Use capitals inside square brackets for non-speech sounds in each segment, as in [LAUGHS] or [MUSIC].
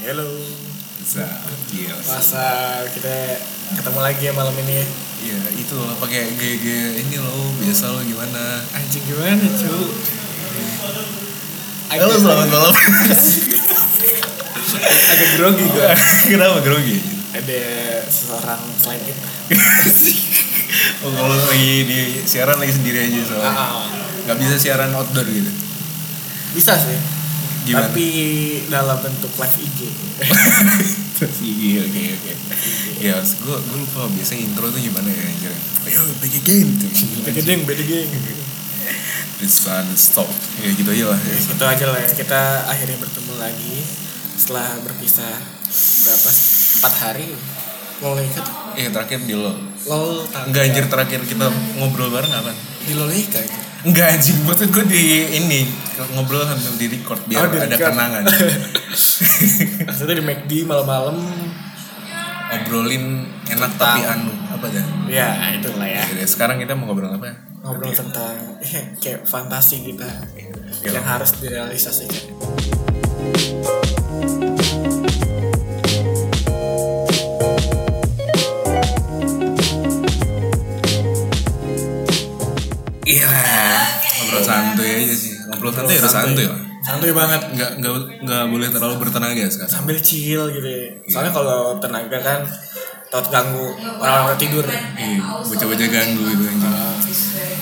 Halo. Iya. Masa kita ketemu lagi ya malam ini ya? Iya, itu loh pakai GG ini loh, biasa lo gimana? Anjing gimana cu? Halo, selamat malam. [LAUGHS] Agak grogi gue. [LAUGHS] Kenapa grogi? Ada seseorang selain kita. [LAUGHS] Oh, kalau lagi di siaran lagi sendiri aja soalnya. Ah, ah. Nggak bisa siaran outdoor gitu. Bisa sih. Gimana? Tapi dalam bentuk live IG. [LAUGHS] Iya, oke oke. Ya, gue gue lupa biasanya intro tuh gimana ya anjir. Ayo, back again tuh. Beda geng, beda geng. It's fun, stop. Ya gitu aja lah. Ya, Itu aja lah ya. Kita akhirnya bertemu lagi setelah berpisah berapa? Empat hari. Loleka tuh. Iya, terakhir di lo. Lol. Enggak anjir terakhir kita ngobrol bareng apa? Di Loleka itu. Enggak anjing, maksud gue di ini ngobrol sambil di record biar Oh, di ada record. kenangan. [LAUGHS] Maksudnya di McD malam-malam. Ngobrolin enak tapi anu apa dah? Ya, itulah ya. Oke deh, sekarang kita mau ngobrol apa? Ngobrol tentang eh, [LAUGHS] kayak fantasi kita Ya. yang harus direalisasikan. Iya, ngobrol santuy aja sih. Ngobrol santuy harus santuy lah. Santuy banget. Nggak nggak nggak boleh terlalu bertenaga sekarang. Sambil chill gitu ya. Soalnya kalau tenaga kan takut ganggu orang-orang tidur. Iya, bocah-bocah ganggu itu anjing.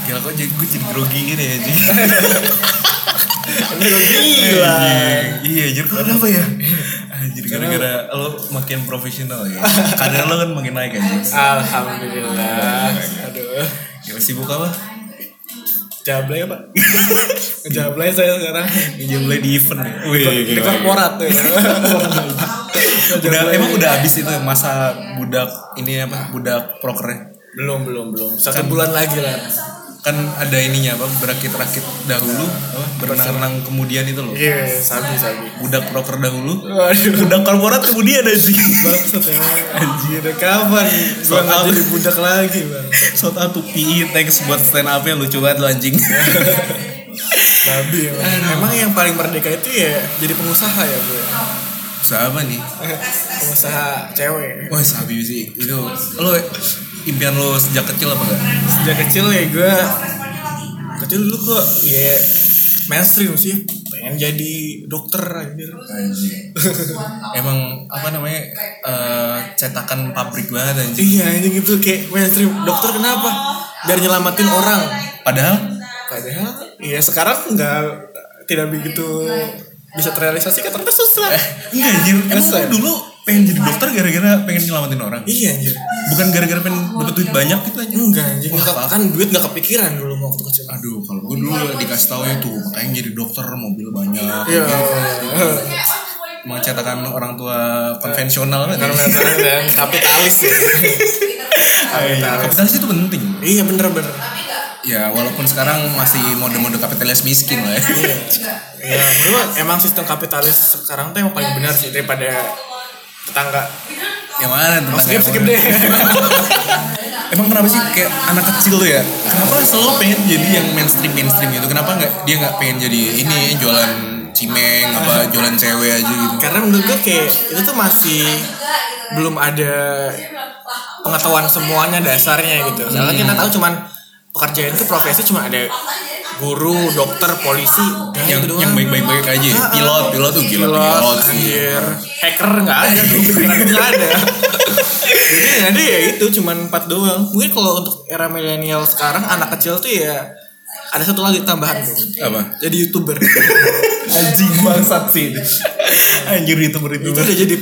Gila kok jadi gue jadi grogi gini [LAUGHS] ya anjing. Lo gila. Iya, jadi kok ada apa ya? Anjir gara-gara lo makin profesional ya. Kadar lo kan makin naik anjing. Alhamdulillah. Aduh. Gila sibuk apa? Jablay apa? [LAUGHS] Jablay saya sekarang. Ngejablay di event ya. Di korporat tuh. udah emang udah habis itu masa budak ini apa budak prokernya belum belum belum. Satu bulan lagi lah. Kan ada ininya apa berakit-rakit dahulu apa berenang-renang kemudian itu loh Iya, sabi sabi. budak proker dahulu Waduh. budak korporat kemudian Bangsat ya. Anjir, kapan gua nggak jadi budak lagi, Bang. Shout out to PE thanks buat stand up-nya lucu banget lo anjing Babi emang. Emang yang paling merdeka itu ya jadi pengusaha ya, Bro. Siapa nih? [LAUGHS] pengusaha cewek. Wah sabi sih itu lo impian lo sejak kecil apa enggak? Sejak kecil ya gue kecil dulu kok ya mainstream sih pengen jadi dokter anjir. [LAUGHS] Emang apa namanya eh, cetakan pabrik banget anjing. Iya ini gitu kayak mainstream dokter kenapa? Biar nyelamatin orang. Padahal Padahal ya sekarang nggak tidak begitu bisa terrealisasi kan ternyata susah. enggak anjir. Emang Susah. dulu pengen jadi dokter gara-gara pengen nyelamatin orang? Iya anjir. Bukan gara-gara pengen dapat duit banyak gitu aja. Enggak anjir. Nggak- kan duit nggak kepikiran dulu waktu kecil. Aduh, kalau gue dulu dikasih tahu ya tuh, makanya jadi dokter mobil banyak. Iya. Emang cetakan orang tua konvensional kan? Karena dan kapitalis [LAUGHS] ya. kapitalis. Itu penting. Iya bener-bener. Ya, walaupun sekarang masih mode-mode kapitalis miskin lah ya. Ya, menurut emang sistem kapitalis sekarang tuh yang paling benar sih daripada tetangga. Yang mana tentang Oh, skip, skip deh. [LAUGHS] Emang kenapa sih kayak anak kecil tuh ya? Kenapa selalu pengen jadi yang mainstream mainstream gitu? Kenapa nggak dia nggak pengen jadi ini jualan cimeng apa jualan cewek aja gitu? Karena menurut gue kayak itu tuh masih belum ada pengetahuan semuanya dasarnya gitu. Soalnya kita tahu cuman pekerjaan itu profesi cuma ada guru, dokter, polisi, udah yang doang. yang baik-baik baik aja. Ah, ah. Pilot, pilot tuh gila Pilot, pilot sih. anjir. Hacker nggak ada [LAUGHS] nggak ada. Jadi yang ada ya itu cuman empat doang. Mungkin kalau untuk era milenial sekarang anak kecil tuh ya ada satu lagi tambahan tuh. Apa? Jadi youtuber. [LAUGHS] Anjing bangsat sih. Anjir youtuber itu itu. udah jadi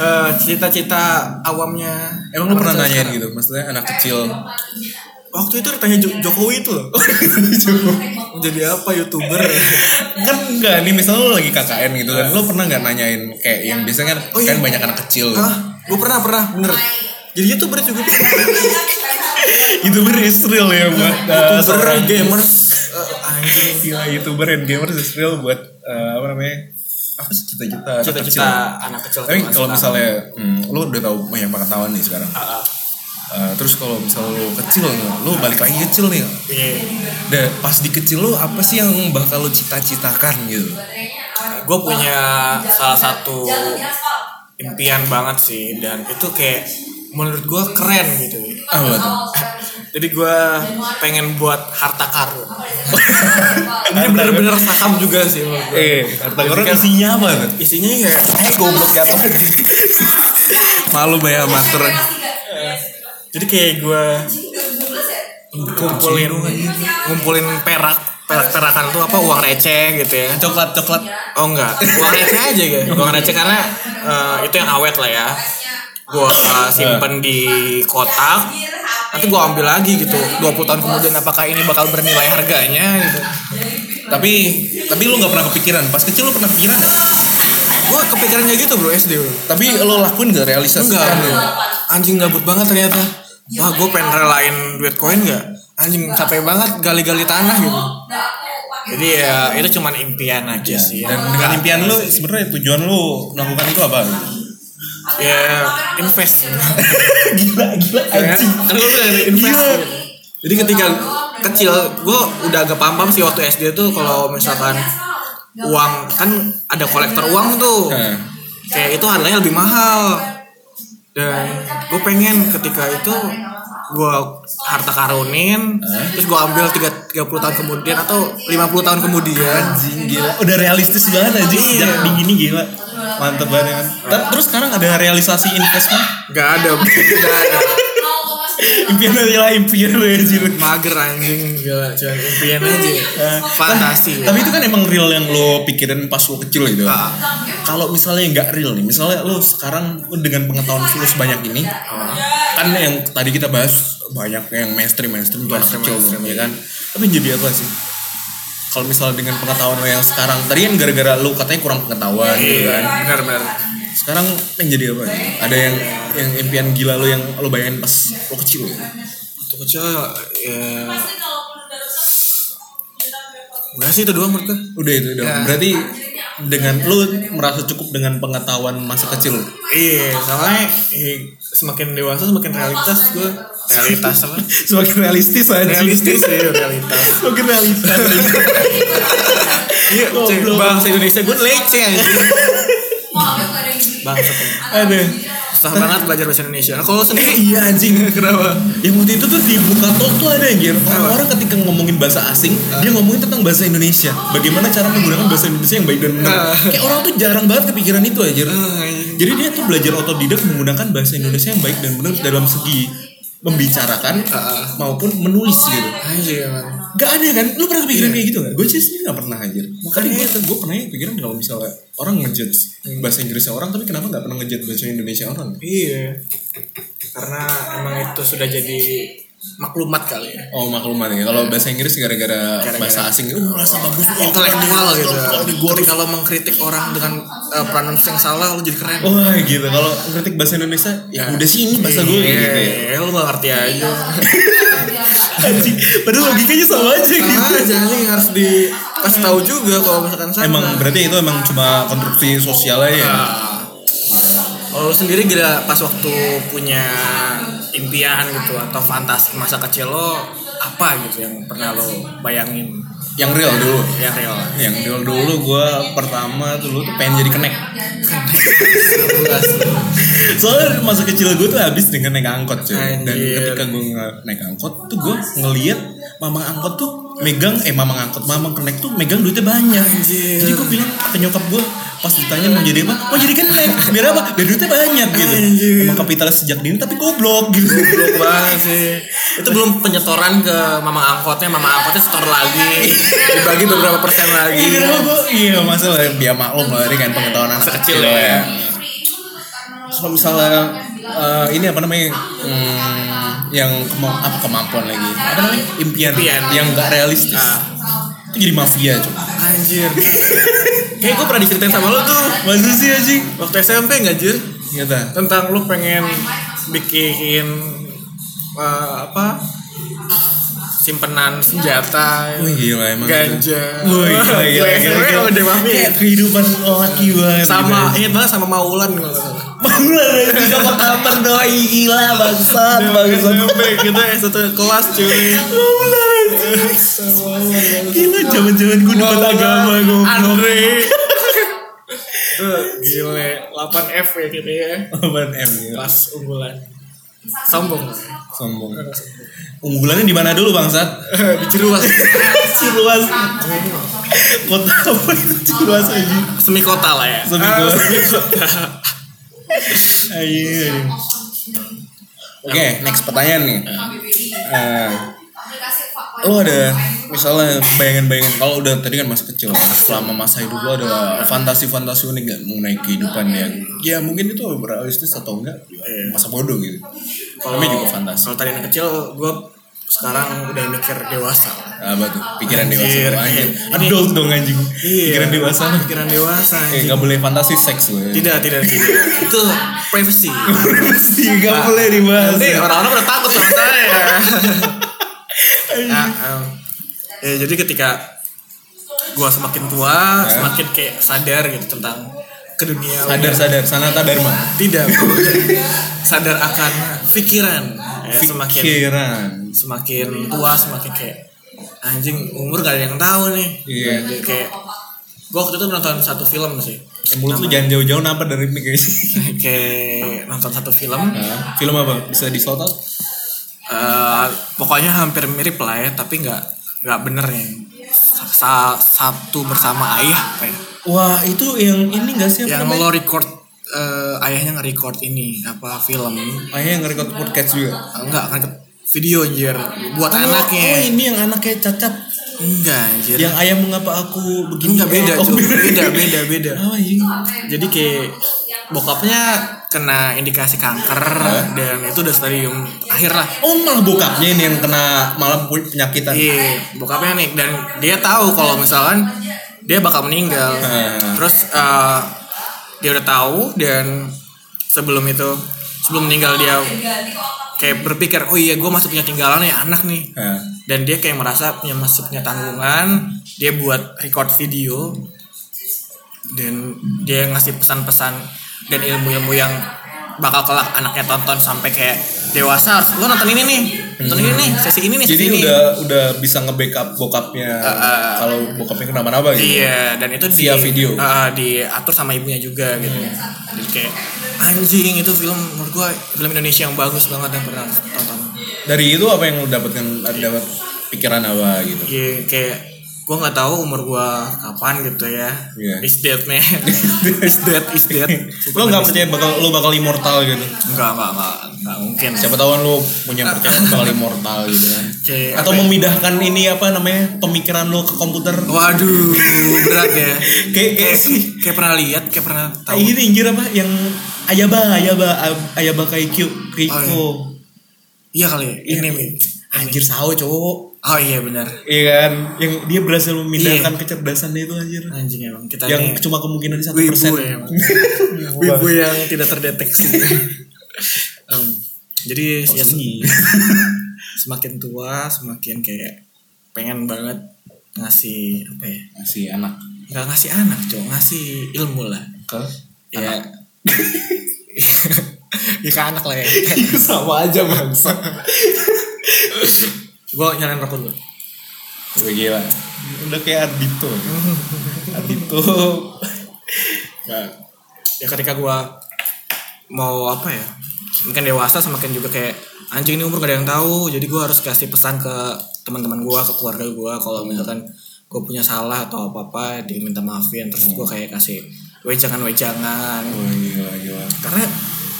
eh, cita-cita awamnya. Emang lu pernah nanyain sekarang. gitu? Maksudnya anak kecil Waktu itu ditanya Jo- Jokowi itu loh. [LAUGHS] Jadi apa youtuber? kan enggak nih misalnya lu lagi KKN gitu kan lu pernah nggak nanyain kayak yang biasanya kan Oh, kan iya. banyak anak kecil Hah? Gue pernah pernah bener. Jadi youtuber juga. youtuber is real ya buat uh, youtuber seorang gamers. eh, anjing. gila youtuber and gamers is real buat uh, apa namanya apa sih cita-cita anak kecil? Cita-cita anak kecil. tapi kalau misalnya hmm, lu udah tahu banyak pengetahuan nih sekarang Ah, ah. Uh, terus kalau misalnya lu kecil nih, lu balik lagi kecil nih Iya. Dan pas di kecil lu apa sih yang bakal lu cita-citakan gitu? Gue punya salah satu impian banget sih dan itu kayak menurut gue keren gitu Apa tuh? jadi gue pengen buat harta karun [LAUGHS] ini bener-bener saham juga sih menurut. Eh, harta karun kan isinya apa tuh? isinya kayak Eh, goblok jatuh. [LAUGHS] Malu bayar master. Jadi kayak gue ngumpulin ngumpulin perak perak perakan tuh apa uang receh gitu ya Coklat, coklat. oh enggak uang receh aja gitu [LAUGHS] uang receh karena eh, itu yang awet lah ya gue simpen di kotak nanti gue ambil lagi gitu 20 tahun kemudian apakah ini bakal bernilai harganya gitu Tapi tapi lu nggak pernah kepikiran. Pas kecil lu pernah kepikiran nggak? gue kepikiran kayak gitu bro SD bro Tapi lo lakuin gak realisasikan? enggak lu? anjing gabut banget ternyata wah gue pengen relain duit koin gak anjing capek banget gali-gali tanah gitu. Jadi ya itu cuman impian aja sih. Dan dengan impian lu sebenarnya tujuan lu melakukan itu apa? ya invest. [LAUGHS] Gila, gila Ya, kan? gue bilang invest jadi ketika kecil gue udah agak paham sih waktu SD tuh kalau misalkan uang kan ada kolektor uang tuh. Heeh. kayak itu harganya lebih mahal dan gue pengen ketika itu gue harta karunin terus gue ambil tiga tiga puluh tahun kemudian atau 50 tahun kemudian Anjing gila. Udah realistis banget anjing Iya. sejak dini ini gila. Mantep banget kan. Ter- Terus sekarang ada realisasi investment? nggak ada [LAUGHS] nggak ada impian aja lah impian lu ya Jir. mager anjing gila cuman impian aja Eh, fantasi Tapi itu kan emang real yang lo pikirin pas lo kecil gitu. Ah. Kalau misalnya nggak real nih, misalnya lo sekarang dengan pengetahuan lo sebanyak ini, kan yang tadi kita bahas banyak yang mainstream mainstream itu anak kecil mainstream, lo, ya kan. Tapi jadi apa sih? Kalau misalnya dengan pengetahuan lo yang sekarang, tadi kan gara-gara lo katanya kurang pengetahuan gitu kan. benar benar Sekarang yang jadi apa? Ada yang yang impian gila lo yang lo bayangin pas lo kecil gitu. waktu kecil ya Enggak sih itu doang menurut gue Udah itu dong. Ya. Berarti dengan lo merasa cukup dengan pengetahuan masa kecil. Iya, soalnya eh, semakin dewasa semakin realitas gue realitas apa? [LAUGHS] Semakin realistis aja. realistis ya realitas. [LAUGHS] Semakin realistis. Iya, bangsa Indonesia gue lece anjing. Bangsa tuh. Aduh. Susah banget belajar bahasa Indonesia. Nah, kalau lo Eh sendiri [LAUGHS] iya anjing. kenapa? Yang waktu itu tuh di Bukato tuh ada anjir. Orang-orang ketika ngomongin bahasa asing, dia ngomongin tentang bahasa Indonesia. Bagaimana cara menggunakan bahasa Indonesia yang baik dan benar. Ah. Kayak orang tuh jarang banget kepikiran itu anjir. Ah, anjing. Jadi dia tuh belajar otodidak menggunakan bahasa Indonesia yang baik dan benar dalam segi membicarakan Ah. maupun menulis gitu. Anjir, man. Gak ada kan? Lu pernah kepikiran kayak gitu gak? Gue sih sendiri gak pernah aja. Makanya gue, gue pernah kepikiran kalau misalnya orang ngejudge bahasa Inggrisnya orang, tapi kenapa gak pernah ngejudge bahasa Indonesia orang? Iya. Karena emang itu sudah jadi maklumat kali ya. Oh maklumat ya. Kalau bahasa Inggris gara-gara bahasa asing, uh rasa bagus. Oh, Intelektual gitu. Ketika kalau mengkritik orang dengan uh, pronounce yang salah lo jadi keren. Wah gitu. Kalau kritik bahasa Indonesia, ya udah sih ini bahasa gue gitu ya. iya, lo gak ngerti aja. Anjing. Padahal logikanya sama aja gitu. Ah, jangan harus dikasih tahu juga kalau misalkan salah. Emang berarti itu emang cuma konstruksi sosial aja ya. Ah. Kalau sendiri gila pas waktu punya impian gitu atau fantasi masa kecil lo apa gitu yang pernah lo bayangin Yang real dulu. yang real? Yang real dulu gue pertama dulu tuh pengen jadi kenek. [LAUGHS] Soalnya masa kecil gue tuh habis dengan naik angkot cuy. Dan ketika gue naik angkot tuh gue ngeliat mamang angkot tuh megang eh mamang angkot mamang kenek tuh megang duitnya banyak. Anjir. Jadi gue bilang ke nyokap gue pas ditanya mau jadi apa? Mau jadi kenek. Biar apa? Biar duitnya banyak gitu. Anjir. Emang kapitalis sejak dini tapi goblok gitu. Goblok banget sih. Itu belum penyetoran ke mama angkotnya, mama angkotnya setor lagi, dibagi beberapa persen lagi. Iya gue? Iya masalah biar maklum lah ini kan pengetahuan anak Sekecil kecil ya. ya. Kalau misalnya eh, ini apa namanya hmm, yang kema- apa kemampuan lagi apa namanya impian, Impian. yang gak realistis Ah. itu jadi mafia coba Anjir. [LAUGHS] Kayak gue pernah diceritain sama lo tuh masa sih anjing waktu SMP nggak Jir? gitu Tentang lo pengen bikin eh, apa? simpenan senjata, Wih gila emang ganja, Wih gila gila, gila, gila. udah mafia. Kayak kehidupan laki banget sama banget sama Maulan kalau salah. Bangunan dari sama kamar doi gila bangsat bangsat SMP kita ya satu kelas cuy. Gila zaman-zaman gue dapat agama goblok Andre. gile 8 F ya gitu ya Apaan M gitu. kelas unggulan sombong Sombong. Unggulannya di mana dulu bangsat? di Ciruas Ciluas. [LAUGHS] Kota apa itu Ciluas aja? semi kota lah ya Semi Ah, kota. Ayo. Oke, next pertanyaan nih. Eh, lo ada misalnya bayangan-bayangan. Kalau udah tadi kan masa kecil selama masa hidup lo ada fantasi-fantasi unik gak mengenai kehidupan yang ya mungkin itu realistis atau enggak? Masa bodoh gitu. Kalau juga fantasi. kalau tadi anak kecil gue sekarang udah mikir dewasa. Apa tuh? Pikiran dewasa Anjir, tuh, anjing. Ini- adult dong anjing. Iya. pikiran dewasa. Pikiran dewasa eh anjing. nggak boleh fantasi seks gue tidak tidak tidak. Itu privacy. [LAUGHS] Sih nggak boleh dibahas nanti orang-orang udah takut sama saya [LAUGHS] nah, em, ya jadi ketika gua semakin tua Ya. semakin kayak sadar gitu tentang ke dunia sadar sadar. Sanata dharma. Tidak sadar akan pikiran ya, semakin pikiran semakin tua semakin kayak anjing umur gak ada yang tahu nih. Iya. Jadi kayak gua waktu itu nonton satu film sih. Eh, mulut lu jangan jauh-jauh napa dari mic guys. [LAUGHS] Kayak nonton satu film. Nah, film apa? Bisa di out? Eh, pokoknya hampir mirip lah ya tapi nggak nggak bener ya. Sa- sa- Sabtu bersama ayah apa ya wah itu yang ini gak sih yang lo record eh, ayahnya nge-record ini apa film. Oh yang nge-record podcast juga? Enggak kan video anjir. Buat Oh, anaknya. oh ini yang anaknya cacat. Enggak anjir. Yang ayah mengapa aku begini? Enggak beda Oh, cuy beda. Beda beda Oh iya. Jadi kayak bokapnya kena indikasi kanker dan itu udah stadium akhir lah. Oh malah bokapnya ini yang kena malah pu- penyakitan. Iya, bokapnya nih. Dan dia tahu kalau misalkan dia bakal meninggal. Hmm. Terus eh, dia udah tahu dan sebelum itu sebelum meninggal dia kayak berpikir oh iya gue masih punya tinggalan ya anak nih. Dan dia kayak merasa punya masih punya tanggungan dia buat record video dan dia ngasih pesan-pesan dan ilmu-ilmu yang bakal kelak anaknya tonton sampai kayak dewasa harus lo nonton ini nih nonton ini nih sesi ini nih Jadi ini udah udah bisa nge-backup bokapnya uh, kalau bokapnya kenapa-napa gitu. Iya, dan itu Via di, video. uh, diatur sama ibunya juga gitu. Jadi kayak anjing itu film menurut gua film Indonesia yang bagus banget yang pernah tonton. Dari itu apa yang lu dapatkan dapat pikiran apa gitu? Iya, kayak gua nggak tahu umur gua kapan gitu ya. Iya. Is dead man. [LAUGHS] is dead, is dead. Lo nggak percaya bakal lo bakal immortal gitu? Enggak, enggak, enggak, enggak mungkin. Siapa tahu kan lo punya percayaan bakal immortal gitu kan? [LAUGHS] Kayak Atau ya? memindahkan ini apa namanya pemikiran lo ke komputer? Waduh, berat ya. [LAUGHS] Kayak kayak Kayak sih, kayak pernah lihat, kayak pernah tahu. Kayak ini anjir apa yang Ayaba, Ayaba, Ayaba Kaiku, Keiko. Iya kali, ya. ini nih. Anjir sao cowok. Oh iya benar. Iya kan? Yang dia berhasil memindahkan kecerdasan itu anjir. Anjing emang kita Yang ini cuma kemungkinan di satu persen. ya emang. [LAUGHS] wibu yang tidak terdeteksi. [LAUGHS] Em, jadi ya, sunyi. [LAUGHS] semakin tua semakin kayak pengen banget ngasih apa ya? Masih anak Nggak ngasih anak, cowok ngasih ilmu lah. ke Ya. ya ke anak lah ya. sama aja bangsa. Gue nyalain rokok dulu. Wih gila. Udah kayak Ardito. [LAUGHS] Ardito. Ya, ya ketika gua mau apa ya mungkin dewasa semakin juga kayak anjing ini umur gak ada yang tahu jadi gua harus kasih pesan ke teman-teman gua ke keluarga gua kalau misalkan gue punya salah atau apa apa diminta maafin terus gua kayak kasih wejangan wejangan Wah gila gila. karena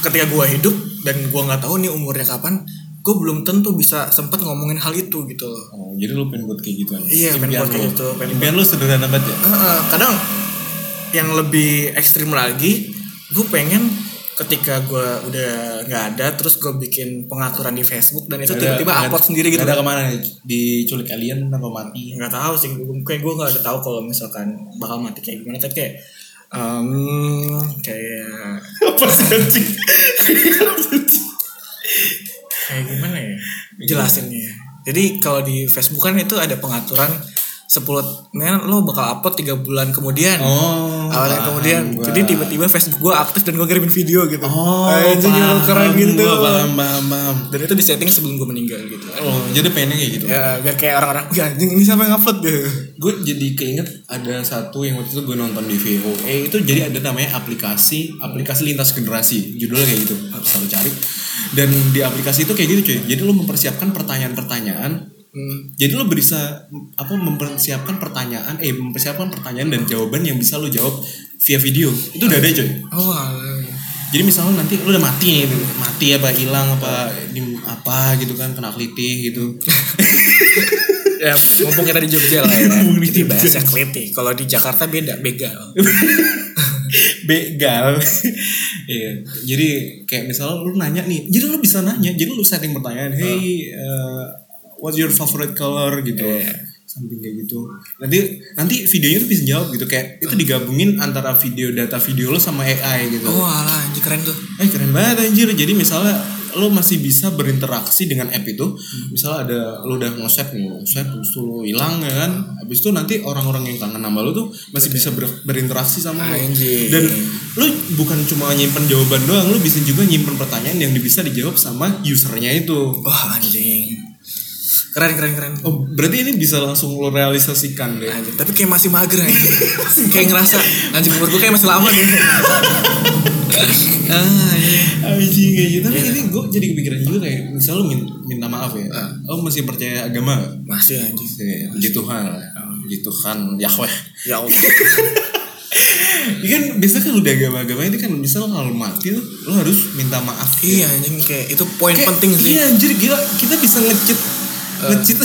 ketika gua hidup dan gua nggak tahu nih umurnya kapan gue belum tentu bisa sempat ngomongin hal itu gitu loh Oh, jadi lu pengen buat kayak gituan? Iya, pengen buat kayak gitu, pengen Impian lu sederhana banget ya? Heeh, kadang yang lebih ekstrim lagi gue pengen ketika gue udah nggak ada terus gue bikin pengaturan di Facebook dan itu tiba-tiba upload ada- sendiri gitu ada ke mana nih? Diculik alien apa mati? nggak tahu sih gue kayak gue nggak ada tahu kalau misalkan bakal mati kayak gimana tapi kayak em, kayak Apa sih? [LAUGHS] kayak gimana ya jelasinnya ya. jadi kalau di Facebook kan itu ada pengaturan 10 men lo bakal upload tiga bulan kemudian Oh. awalnya kemudian gua. jadi tiba-tiba Facebook gue aktif dan gue kirimin video gitu Oh, Anjing, paham keren gitu gua, paham, paham, paham. dan itu di setting sebelum gue meninggal gitu Oh, jadi pengennya kayak gitu. Ya biar kayak orang-orang, ya anjing ini siapa yang upload deh. Gue jadi keinget ada satu yang waktu itu gue nonton di VOA itu jadi ada namanya aplikasi aplikasi lintas generasi judulnya kayak gitu harus selalu cari dan di aplikasi itu kayak gitu cuy jadi lo mempersiapkan pertanyaan-pertanyaan Hmm. jadi lo bisa apa mempersiapkan pertanyaan eh mempersiapkan pertanyaan dan jawaban yang bisa lo jawab via video. Itu udah ada cuy Oh, jadi misalnya nanti lo udah mati nih mati apa hilang apa di apa gitu kan kena kelitih gitu. [LAUGHS] Ya mumpung kita di Jogja lah ya. Jadi bahasa keliti. Kalau di Jakarta beda, begal. [LAUGHS] begal. [LAUGHS] Iya. Jadi kayak misalnya lu nanya nih jadi lu bisa nanya jadi lu setting pertanyaan hey uh, what's your favorite color? gitu. Iya. something kayak gitu. Nanti nanti videonya tuh bisa jawab gitu kayak itu digabungin antara video data video lo sama AI gitu. Oh, alah, anjir keren tuh. eh keren banget anjir. Jadi misalnya lo masih bisa berinteraksi dengan app itu misalnya ada lo udah nge-set nih nge-set terus tuh lo hilang ya kan? Habis itu nanti orang-orang yang kangen nama lo tuh masih bisa ber- berinteraksi sama lo. Anjir. dan lo bukan cuma nyimpen jawaban doang lo bisa juga nyimpen pertanyaan yang bisa dijawab sama usernya itu. Wah, anjing. Keren, keren, keren. oh berarti ini bisa langsung lo realisasikan deh Anjing, tapi kayak masih mager ya. kayak ngerasa anjing umur gue kayak masih lama nih. ah, iya. Anjing kayak gitu tapi ini gue jadi kepikiran juga kayak misal lo min- minta maaf ya lo masih percaya agama gak? Masih anjing. Iya, Puji Tuhan Puji Tuhan Yahweh Ya Allah. Ini kan biasa kan udah agama-agama ini kan misal kalau mati lo harus minta maaf iya anjing kayak itu poin Kayak, penting sih. Iya anjir gila kita bisa ngecit ngecit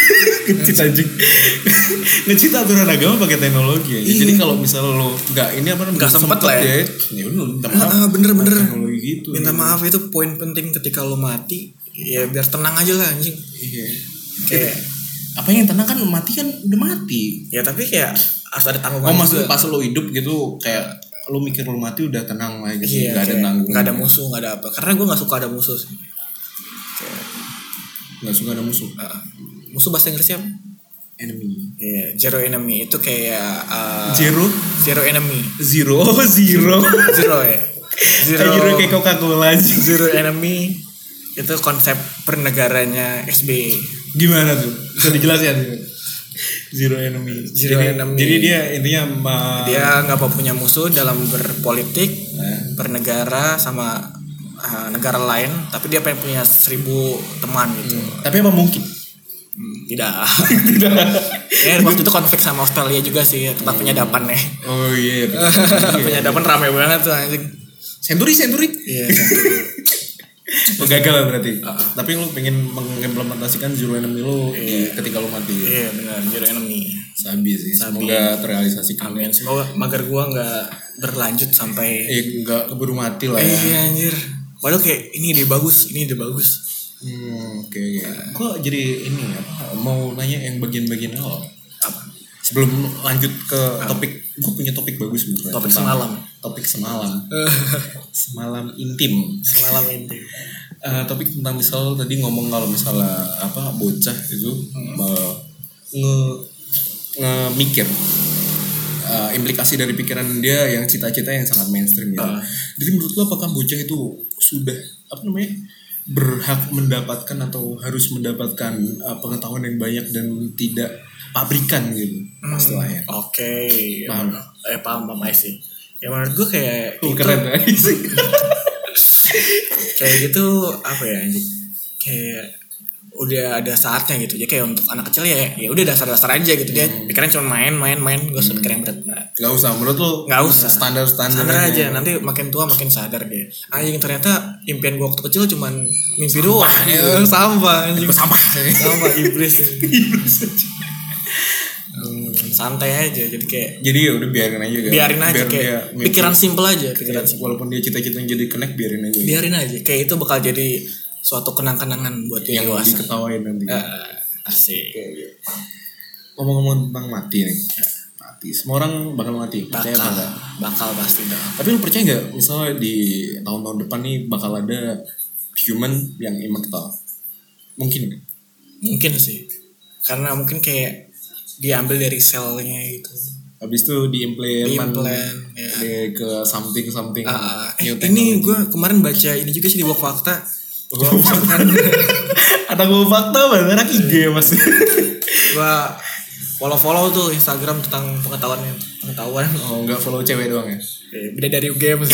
[LAUGHS] ngecit anjing ngecit aturan agama pakai teknologi ya. Jadi kalau misal lo nggak ini apa namanya Nggak sempet lah ya. ya udah lo minta maaf. Ah, bener, bener. Teknologi gitu. Minta ya. maaf itu poin penting ketika lo mati. Ya biar tenang aja lah anjing. Iya. Kayak Apa yang tenang kan mati kan udah mati. ya tapi kayak harus ada Oh tanggungan maksudnya juga. pas lo hidup gitu kayak lo mikir lo mati udah tenang lah gitu. Iya, Gak ada tanggung. nggak ada musuh, nggak ada apa. Karena gue nggak suka ada musuh sih. Gak suka ada musuh. Ah, musuh bahasa Inggrisnya apa? Enemy. Iya, zero enemy itu kayak uh, Zero. zero enemy. Zero. Oh, [LAUGHS] zero. Zero ya. Zero, Zero kayak Coca-Cola aja. zero enemy itu konsep pernegaranya SBY. Gimana tuh? Bisa dijelasin? Zero enemy. Zero jadi, enemy. Jadi dia intinya ma- Dia nggak mau punya musuh dalam berpolitik, Nah. bernegara sama uh, negara lain, tapi dia pengen punya seribu teman gitu. Tapi apa mungkin? Hmm, tidak. [LAUGHS] Ya [LAUGHS] waktu itu konflik sama Australia juga sih tempat penyadapan nih. Oh iya. [LAUGHS] penyadapan rame banget tuh anjing. Century, Century. Iya. Oh, gagal lah berarti. Tapi lu pengen mengimplementasikan zero enemy lu di- ketika lu mati. Iya benar zero enemy. Sabi sih. Sabi. Semoga terrealisasikan. Amin. Semoga mager gua nggak berlanjut sampai. Eh enggak keburu mati lah ya. iya anjir. Padahal kayak ini ide bagus, ini ide bagus. Hmm, oke oke. Kok jadi ini apa? Mau nanya yang bagian-bagian awal. Apa? Sebelum lanjut ke topik, gue punya topik bagus sebenarnya. Topik semalam. Topik semalam. [LAUGHS] semalam intim. Semalam ini. [LAUGHS] Eh, topik tentang misal tadi ngomong kalau misalnya apa bocah itu eh, nge nge mikir eh, implikasi dari pikiran dia yang cita-cita yang sangat mainstream gitu. Ah. Jadi menurut lo apakah bocah itu sudah apa namanya berhak mendapatkan atau harus mendapatkan eh, pengetahuan yang banyak dan tidak pabrikan gitu istilahnya. Oke. Paham. Eh paham paham see. Ya menurut gua kayak Oh, itu- keren ya. [LAUGHS] kayak gitu apa ya? Kayak udah ada saatnya gitu. Jadi kayak untuk anak kecil ya ya udah dasar-dasar aja gitu dia pikiran cuma main main main gak usah pikir yang berat. Gak usah menurut lo Nggak usah. standar standar Sadar aja nanti makin tua makin sadar dia. Anjing ternyata impian gua waktu kecil cuman mimpi doang. Ya, sampah anjing. sampah Sampah iblis. [LAUGHS] Hmm, santai aja jadi kayak jadi ya udah biarin aja kan biarin aja Biar kayak dia pikiran simple aja pikiran simple. walaupun dia cita-cita yang jadi connect biarin aja biarin aja kayak itu bakal jadi suatu kenang-kenangan buat yang dewasa. diketawain nanti. Eh, asik. Ngomong-ngomong tentang mati nih. Mati. Semua orang bakal mati percaya apa bakal. enggak? Bakal pasti dong tapi lu percaya nggak misalnya di tahun-tahun depan nih bakal ada human yang immortal mungkin nggak? mungkin sih. Karena mungkin kayak diambil dari selnya itu. Habis itu diimplement Diimplant, ya. di- ke something something Ah, eh, new ini gue kemarin baca ini juga sih di Wok Fakta Ada gue fakta banget anak IG ya mas. gua follow follow tuh Instagram tentang pengetahuan pengetahuan Oh nggak follow cewek doang ya? Eh, beda dari UGM [LAUGHS]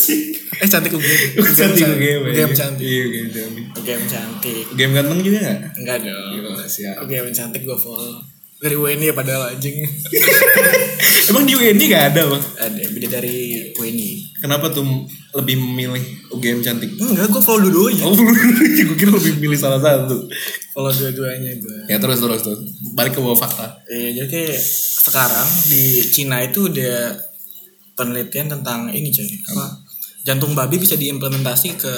sih eh cantik UGM Cantik. UGM cantik Iya game cantik. UGM cantik Game ganteng juga nggak? enggak dong Iya, siap. UGM cantik gua follow dari UNI ya padahal anjing [LAUGHS] Emang di UNI gak ada bang? ada beda dari UNI Kenapa tuh lebih memilih UGM cantik? enggak gua follow dua-duanya Oh, gue kira lebih milih salah satu. follow dua-duanya gua Ya terus terus terus. Balik ke bawah fakta. Iya, jadi kayak sekarang di Cina itu udah penelitian tentang ini coy. Apa? Jantung babi bisa diimplementasi ke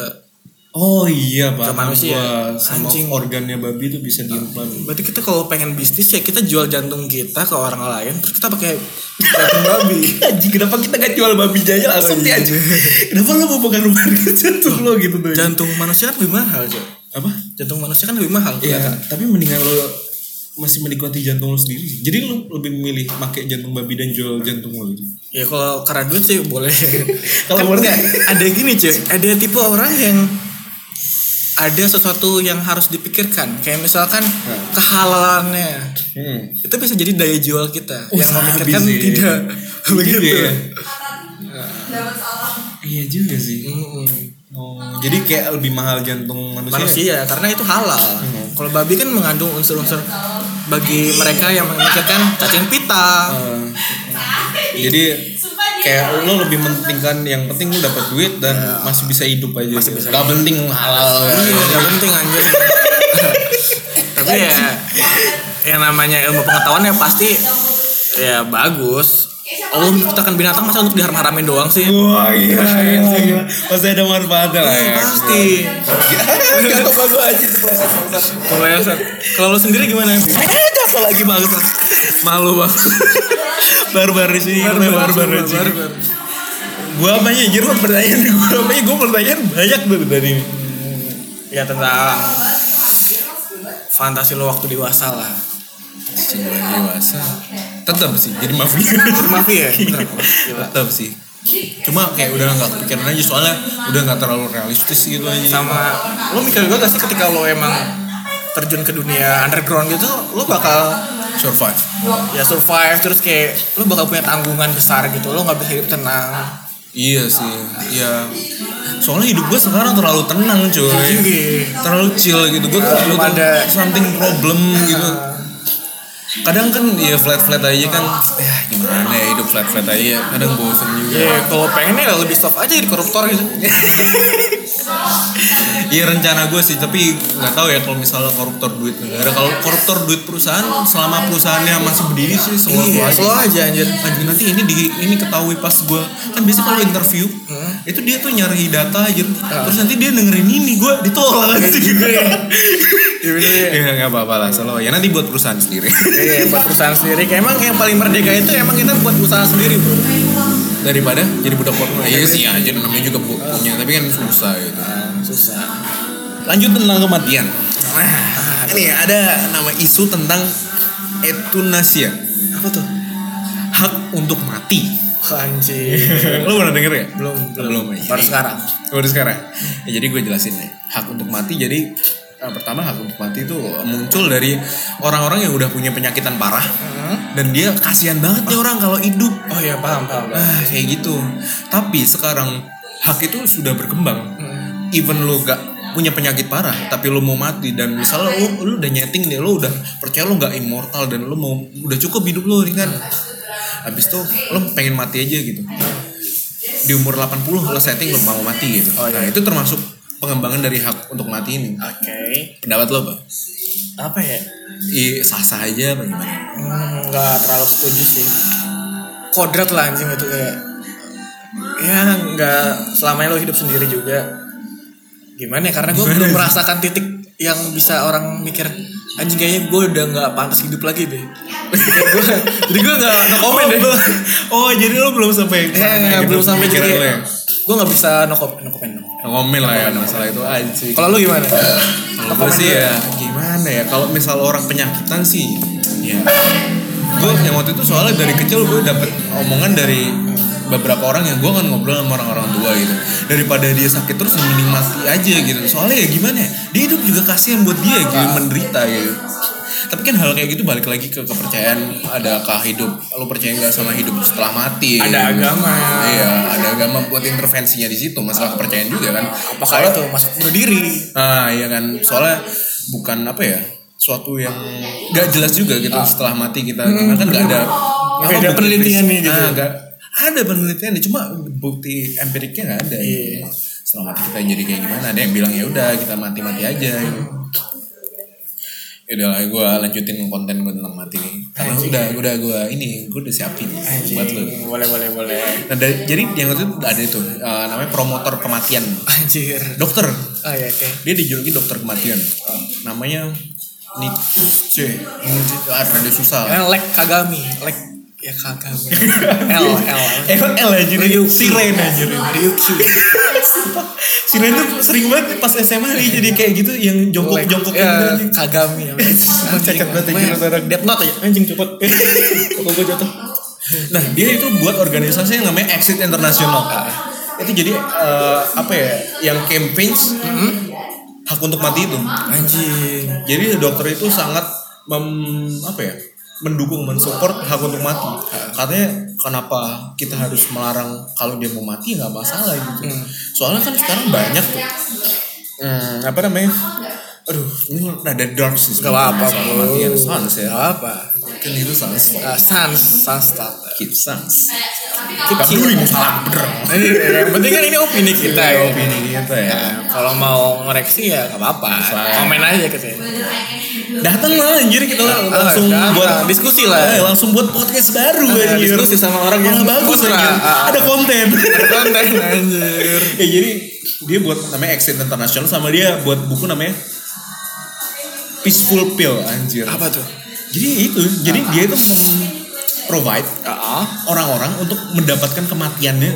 Oh iya pak. Ke manusia. sama Anjing. organnya babi tuh bisa diimplan. Berarti kita kalau pengen bisnis ya kita jual jantung kita ke orang lain terus kita pakai jantung babi. [LAUGHS] Anjing kenapa kita gak jual babi aja langsung iya. dia aja. Kenapa lo mau pegang harga [LAUGHS] jantung lo gitu tuh? Jantung manusia kan lebih mahal, coy. Apa? Jantung manusia kan lebih mahal. Iya, tapi mendingan lo masih menikmati jantung lo sendiri. Jadi lo lebih memilih pakai jantung babi dan jual jantung lo gitu. Ya kalau karena duit sih boleh. [LAUGHS] Kalau Kan ada gini cuy, ada tipe orang yang ada sesuatu yang harus dipikirkan. Kayak misalkan kehalalannya. Hmm. itu bisa jadi daya jual kita Oh, yang memikirkan sih. tidak [LAUGHS] begitu Iya. Iya juga sih. Mm-mm. Oh, jadi kayak lebih mahal jantung manusia. manusia karena itu halal kalau babi kan mengandung unsur-unsur bagi mereka yang memikirkan cacing pita Eh, jadi kayak lo lebih mementingkan yang penting lo dapat duit dan masih bisa hidup aja. Masih bisa Gak penting halal. iya nggak penting anjir. [LAUGHS] Tapi ya yang namanya ilmu pengetahuan ya pasti ya bagus. Allah menciptakan binatang masa untuk diharam-haramin doang sih? Wah iya, iya, iya. Pasti ada manfaatnya lah ya. pasti. [LAUGHS] Gak tau gue aja. Kalau sendiri gimana [LAUGHS] lagi bangsa? Malu bang. Barbar di sini. Barbar barbar di sini. Barbar. Gue apa anjir lo pertanyaan gue apa Gue pertanyaan banyak tuh tadi ini. ya tentang fantasi lo waktu dewasa lah Coba dewasa. Tetap sih jadi mafia. mafia ya Gila. Tetap sih. Cuma kayak udah nggak kepikiran aja soalnya udah nggak terlalu realistis gitu aja. sama lo mikir gue gak sih ketika lo emang terjun ke dunia underground gitu lo bakal survive. ya survive terus kayak lo bakal punya tanggungan besar gitu lo nggak bisa hidup tenang Iya sih, iya. Soalnya hidup gue sekarang terlalu tenang cuy. Terlalu chill gitu. Gue tuh Belum belum ada- something problem gitu. Kadang kan ya flat flat aja kan. Ya gimana ya hidup flat flat aja. Kadang bosen juga. ya kalau pengennya lebih soft aja jadi koruptor gitu [LAUGHS] [LAUGHS] Iya rencana gue sih, tapi nggak tahu ya kalau misalnya koruptor duit negara. Kalau koruptor duit perusahaan, selama perusahaannya masih berdiri sih slow iya aja. slow aja anjir. Anjir nanti ini di ini ketahui pas gue kan biasanya kalau interview itu dia tuh nyari data aja. Terus nanti dia dengerin ini gue ditolak. Aja gitu ya Iya bener ya ya nggak apa-apa lah selalu ya nanti buat perusahaan sendiri. Iya, buat perusahaan sendiri. Emang yang paling merdeka itu emang kita buat usaha sendiri, bro. Daripada jadi budak korporat iya sih aja namanya juga bu- punya tapi kan susah gitu Susah. lanjut tentang kematian ini ada nama isu tentang euthanasia Apa tuh? hak untuk mati Anjir. [LAUGHS] lo pernah denger ya belum, belum Baru Ini- sekarang. Baru sekarang. Ya, jadi gue jelasin deh. Hak untuk mati jadi eh, pertama hak untuk mati itu muncul dari orang-orang yang udah punya penyakitan parah dan dia kasihan banget nih orang kalau hidup. Oh iya, paham, paham. paham. Ah, kayak gitu. Tapi sekarang hak itu sudah berkembang. Even lo gak punya penyakit parah, tapi lo mau mati dan misalnya lo, lo udah nyeting nih, lo udah percaya lo gak immortal dan lo mau udah cukup hidup lo kan. Habis itu lo pengen mati aja gitu. Di umur 80 lo setting lo mau mati gitu. Oh, iya. Nah, itu termasuk pengembangan dari hak untuk mati ini. Oke. Pendapat lo apa? Apa ya? I, sah-sah aja apa gimana? Hmm, nggak terlalu setuju sih. Kodrat lah anjing itu kayak ya nggak selamanya lo hidup sendiri juga. Gimana ya? Karena gue belum merasakan titik yang bisa orang mikir anjing kayaknya gue udah nggak pantas hidup lagi [LAUGHS] deh. Jadi gue nggak komen deh. Oh, jadi lo belum sampai Eh, belum sampai jadi? Gue nggak bisa no comment, no comment. no. lah ya masalah itu aja. Kalau lu gimana? kalau gue sih ya gimana? ya kalau misal orang penyakitan sih ya. Gue yang waktu itu soalnya dari kecil gue dapet omongan dari beberapa orang yang gue kan ngobrol sama orang-orang tua gitu. Daripada dia sakit terus ya mending mati aja gitu. Soalnya ya gimana ya dia hidup juga kasihan buat dia gitu menderita gitu tapi kan hal kayak gitu balik lagi ke kepercayaan adakah hidup lo percaya nggak sama hidup setelah mati Ada agama. iya ada agama buat intervensinya di situ masalah kepercayaan juga kan Apakah itu masuk bunuh diri? Ah iya kan soalnya bukan apa ya suatu yang nggak jelas juga gitu setelah mati kita gimana kan nggak ada Nggak ada penelitian nih gitu. Ah, nggak ada penelitian cuma bukti empiriknya nggak ada Iya. setelah mati kita jadi kayak gimana ada yang bilang ya udah kita mati mati aja gitu. Udah lah gue lanjutin konten gue tentang mati nih karena udah udah gue ini gue udah siapin buat lo Boleh boleh boleh. nah, dari- jadi yang itu ada itu eh, namanya promotor kematian. Anjir. dokter. Oh ya oke. dia dijuluki dokter kematian. Namanya Nietzsche ah rada susah. Karena lek kagami, lek ya kagami. [LAUGHS] L L. L L aja. Siren aja Ryuki. Siren tuh sering banget pas SMA dia jadi kayak gitu yang jongkok jongkok ya, gitu kagami. Cacat banget anjir, orang. Death Note aja anjing cepet. [LAUGHS] Kok gue jatuh. nah dia itu buat organisasi yang namanya Exit International itu jadi eh, apa ya yang campaigns hak untuk mati itu Anjing. jadi dokter itu sangat mem, apa ya mendukung mensupport hak untuk mati katanya kenapa kita harus melarang kalau dia mau mati nggak masalah gitu soalnya kan sekarang banyak tuh hmm, apa namanya aduh ini ada dark sih Gak apa-apa soal bro. kematian sans ya apa. kan itu sans Uh, sans, sans start. keep sans Keep Gak peduli mau salah bener Yang penting kan ini opini kita ya. opini kita ya Nah, kalau mau ngoreksi ya gak apa-apa. Saya. Komen aja ke sini. Datang lah anjir kita Datang, langsung datang. buat Diskusi lah. Eh, langsung buat podcast baru Nah, anjir diskusi sama orang yang bagus anjir Ah. ada konten Ada konten anjir. ya [LAUGHS] jadi dia buat namanya Exit International sama dia buat buku namanya Peaceful Pill anjir Apa tuh? jadi itu jadi dia itu provide Ah, orang-orang untuk mendapatkan kematiannya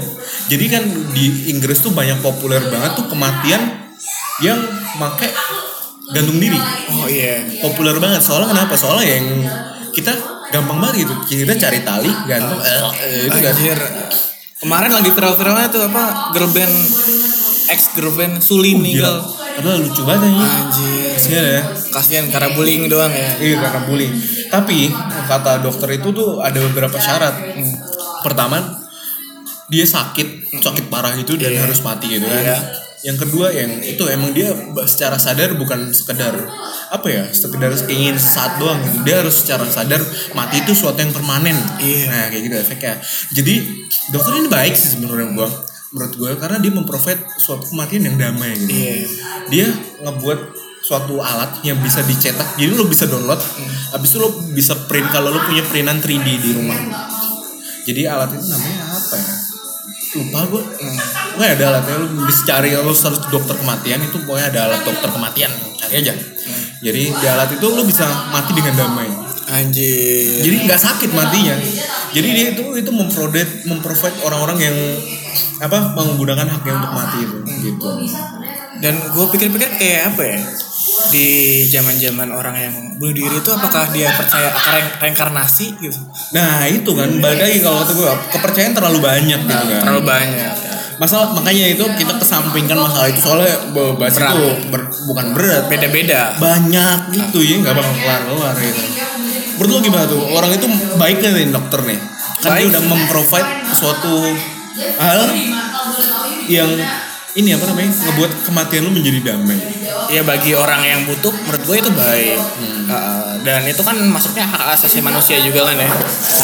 jadi kan di Inggris tuh banyak populer banget tuh kematian yang make gantung diri oh iya. populer banget soalnya kenapa soalnya yang kita gampang banget gitu kita cari tali gantung eh, eh, itu kan Anjir. Kemarin lagi viral-viralnya tuh apa? Girl band ex girlfriend Suli meninggal. Padahal lucu banget ini Anjir. kasihan ya Kasihan karena bullying doang ya. Iya karena bullying. Tapi kata dokter itu tuh ada beberapa syarat. Pertama dia sakit, sakit parah itu dan Iya. harus mati gitu kan. Iya. Yang kedua yang itu emang dia secara sadar bukan sekedar apa ya, sekedar ingin saat doang gitu. Dia harus secara sadar mati itu suatu yang permanen. Iya. Nah kayak gitu efeknya. Jadi dokter ini baik sih sebenarnya gua menurut gue karena dia memprovide suatu kematian yang damai gitu. Iya. Dia ngebuat suatu alat yang bisa dicetak jadi lo bisa download habis itu lo bisa print kalau lo punya printan 3D di rumah jadi alat itu namanya ya lupa gue pokoknya ada alatnya lo bisa cari lo search dokter kematian itu pokoknya ada alat dokter kematian. Cari aja. Jadi di alat itu lo bisa mati dengan damai. Anjir. jadi nggak sakit matinya. Jadi dia itu itu memprovide memprovide orang-orang yang apa menggunakan haknya untuk mati itu gitu. Dan gue pikir-pikir kayak apa ya? Di zaman-zaman orang yang bunuh diri itu apakah dia percaya akan re- reinkarnasi gitu? nah itu kan balik lagi kalau kata gue kepercayaan terlalu banyak gitu kan Terlalu banyak. masalah makanya itu kita kesampingkan masalah itu soalnya bahas Berat. itu ber- bukan berat Beda-beda. banyak gitu ya nggak bakal kelar kelar gitu menurut lo gimana tuh orang itu baik nih dokter nih kan dia udah memprovide suatu hal yang ini apa namanya ngebuat kematian lu menjadi damai Ya bagi orang yang butuh menurut gue itu baik. Uh, dan itu kan masuknya hak asasi manusia juga kan ya.